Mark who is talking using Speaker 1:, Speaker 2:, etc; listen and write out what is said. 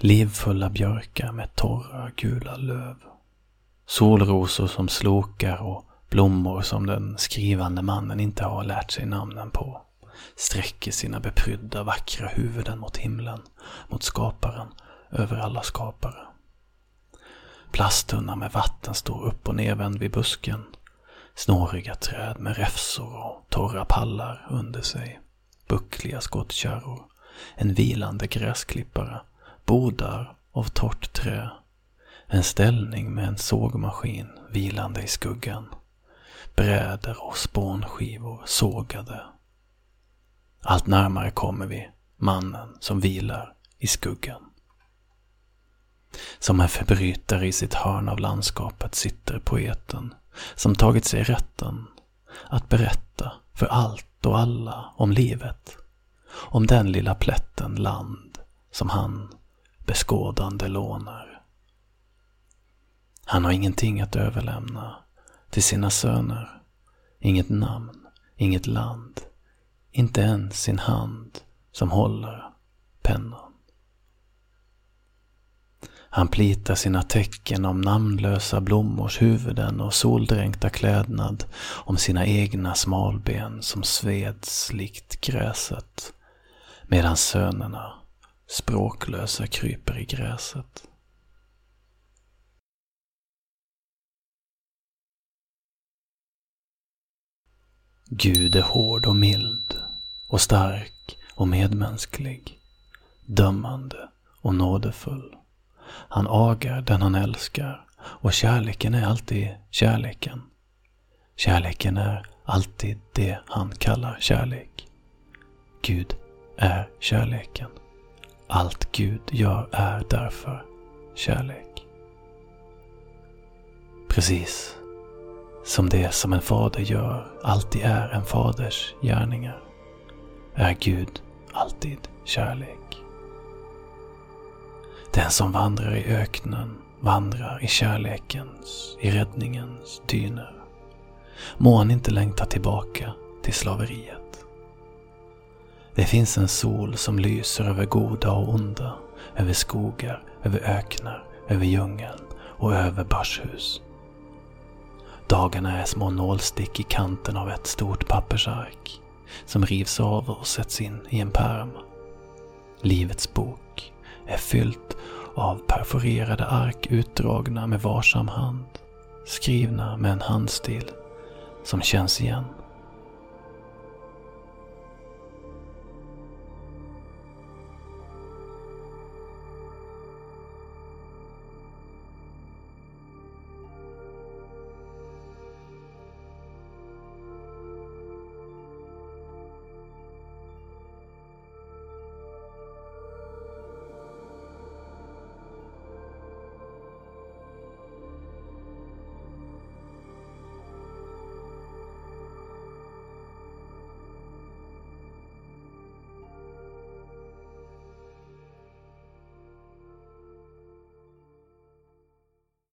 Speaker 1: livfulla björkar med torra gula löv. Solrosor som slokar och blommor som den skrivande mannen inte har lärt sig namnen på sträcker sina beprydda vackra huvuden mot himlen, mot skaparen, över alla skapare. Plasttunna med vatten står upp och nervänd vid busken. Snåriga träd med räfsor och torra pallar under sig. Buckliga skottkärror. En vilande gräsklippare. Bodar av torrt trä. En ställning med en sågmaskin vilande i skuggan. Bräder och spånskivor sågade. Allt närmare kommer vi mannen som vilar i skuggan. Som en förbrytare i sitt hörn av landskapet sitter poeten som tagit sig rätten att berätta för allt och alla om livet. Om den lilla plätten land som han beskådande lånar. Han har ingenting att överlämna till sina söner. Inget namn, inget land, inte ens sin hand som håller pennan. Han plitar sina tecken om namnlösa blommors huvuden och soldränkta klädnad, om sina egna smalben som sveds likt gräset, medan sönerna språklösa kryper i gräset. Gud är hård och mild och stark och medmänsklig, dömande och nådefull. Han agar den han älskar och kärleken är alltid kärleken. Kärleken är alltid det han kallar kärlek. Gud är kärleken. Allt Gud gör är därför kärlek. Precis som det som en fader gör alltid är en faders gärningar, är Gud alltid kärlek. Den som vandrar i öknen vandrar i kärlekens, i räddningens dyner. Må han inte längta tillbaka till slaveriet. Det finns en sol som lyser över goda och onda, över skogar, över öknar, över djungeln och över börshus. Dagarna är små nålstick i kanten av ett stort pappersark som rivs av och sätts in i en pärm. Livets bok är fyllt av perforerade ark utdragna med varsam hand, skrivna med en handstil som känns igen